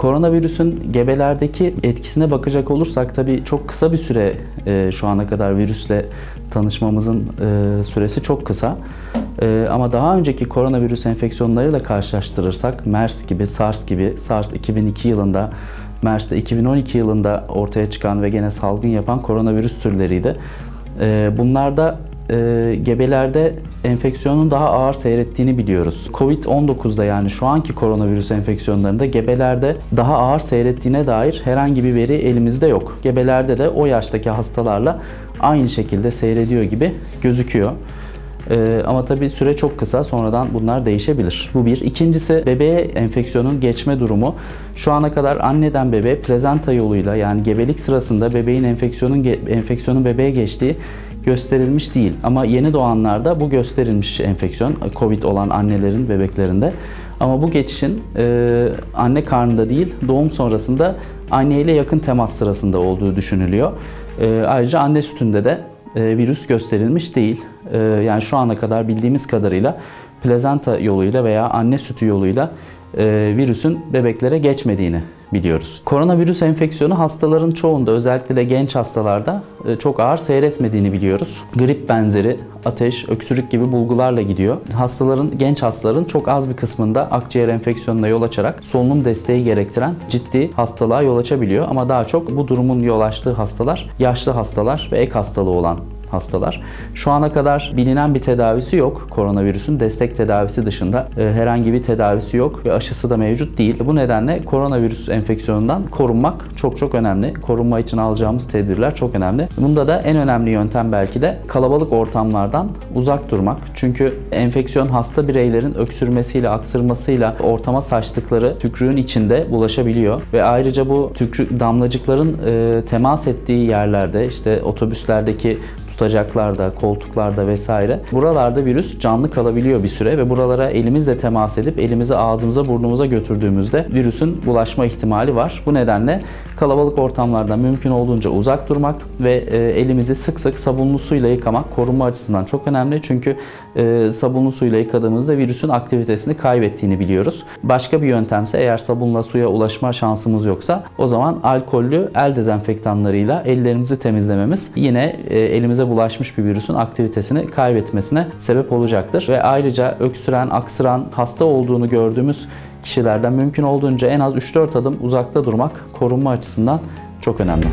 Koronavirüsün gebelerdeki etkisine bakacak olursak tabii çok kısa bir süre e, şu ana kadar virüsle tanışmamızın e, süresi çok kısa. E, ama daha önceki koronavirüs enfeksiyonlarıyla karşılaştırırsak MERS gibi, SARS gibi, SARS 2002 yılında, MERS de 2012 yılında ortaya çıkan ve gene salgın yapan koronavirüs türleriydi. E, bunlarda e, gebelerde enfeksiyonun daha ağır seyrettiğini biliyoruz. Covid-19'da yani şu anki koronavirüs enfeksiyonlarında gebelerde daha ağır seyrettiğine dair herhangi bir veri elimizde yok. Gebelerde de o yaştaki hastalarla aynı şekilde seyrediyor gibi gözüküyor. Ee, ama tabii süre çok kısa. Sonradan bunlar değişebilir. Bu bir. İkincisi bebeğe enfeksiyonun geçme durumu. Şu ana kadar anneden bebeğe plezenta yoluyla yani gebelik sırasında bebeğin enfeksiyonun enfeksiyonun bebeğe geçtiği gösterilmiş değil. Ama yeni doğanlarda bu gösterilmiş enfeksiyon COVID olan annelerin bebeklerinde. Ama bu geçişin e, anne karnında değil doğum sonrasında anneyle yakın temas sırasında olduğu düşünülüyor. E, ayrıca anne sütünde de e, virüs gösterilmiş değil. E, yani şu ana kadar bildiğimiz kadarıyla plazenta yoluyla veya anne sütü yoluyla e, virüsün bebeklere geçmediğini biliyoruz. Koronavirüs enfeksiyonu hastaların çoğunda özellikle genç hastalarda e, çok ağır seyretmediğini biliyoruz. Grip benzeri ateş, öksürük gibi bulgularla gidiyor. Hastaların, genç hastaların çok az bir kısmında akciğer enfeksiyonuna yol açarak solunum desteği gerektiren ciddi hastalığa yol açabiliyor. Ama daha çok bu durumun yol açtığı hastalar yaşlı hastalar ve ek hastalığı olan hastalar. Şu ana kadar bilinen bir tedavisi yok. Koronavirüsün destek tedavisi dışında e, herhangi bir tedavisi yok ve aşısı da mevcut değil. Bu nedenle koronavirüs enfeksiyonundan korunmak çok çok önemli. Korunma için alacağımız tedbirler çok önemli. Bunda da en önemli yöntem belki de kalabalık ortamlardan uzak durmak. Çünkü enfeksiyon hasta bireylerin öksürmesiyle, aksırmasıyla ortama saçtıkları tükrüğün içinde bulaşabiliyor ve ayrıca bu tükrük damlacıkların e, temas ettiği yerlerde işte otobüslerdeki tutacaklarda, koltuklarda vesaire. Buralarda virüs canlı kalabiliyor bir süre ve buralara elimizle temas edip elimizi ağzımıza burnumuza götürdüğümüzde virüsün bulaşma ihtimali var. Bu nedenle kalabalık ortamlardan mümkün olduğunca uzak durmak ve e, elimizi sık sık sabunlu suyla yıkamak korunma açısından çok önemli. Çünkü e, sabunlu suyla yıkadığımızda virüsün aktivitesini kaybettiğini biliyoruz. Başka bir yöntemse eğer sabunla suya ulaşma şansımız yoksa o zaman alkollü el dezenfektanlarıyla ellerimizi temizlememiz yine e, elimize bulaşmış bir virüsün aktivitesini kaybetmesine sebep olacaktır. Ve ayrıca öksüren, aksıran, hasta olduğunu gördüğümüz kişilerden mümkün olduğunca en az 3-4 adım uzakta durmak korunma açısından çok önemli.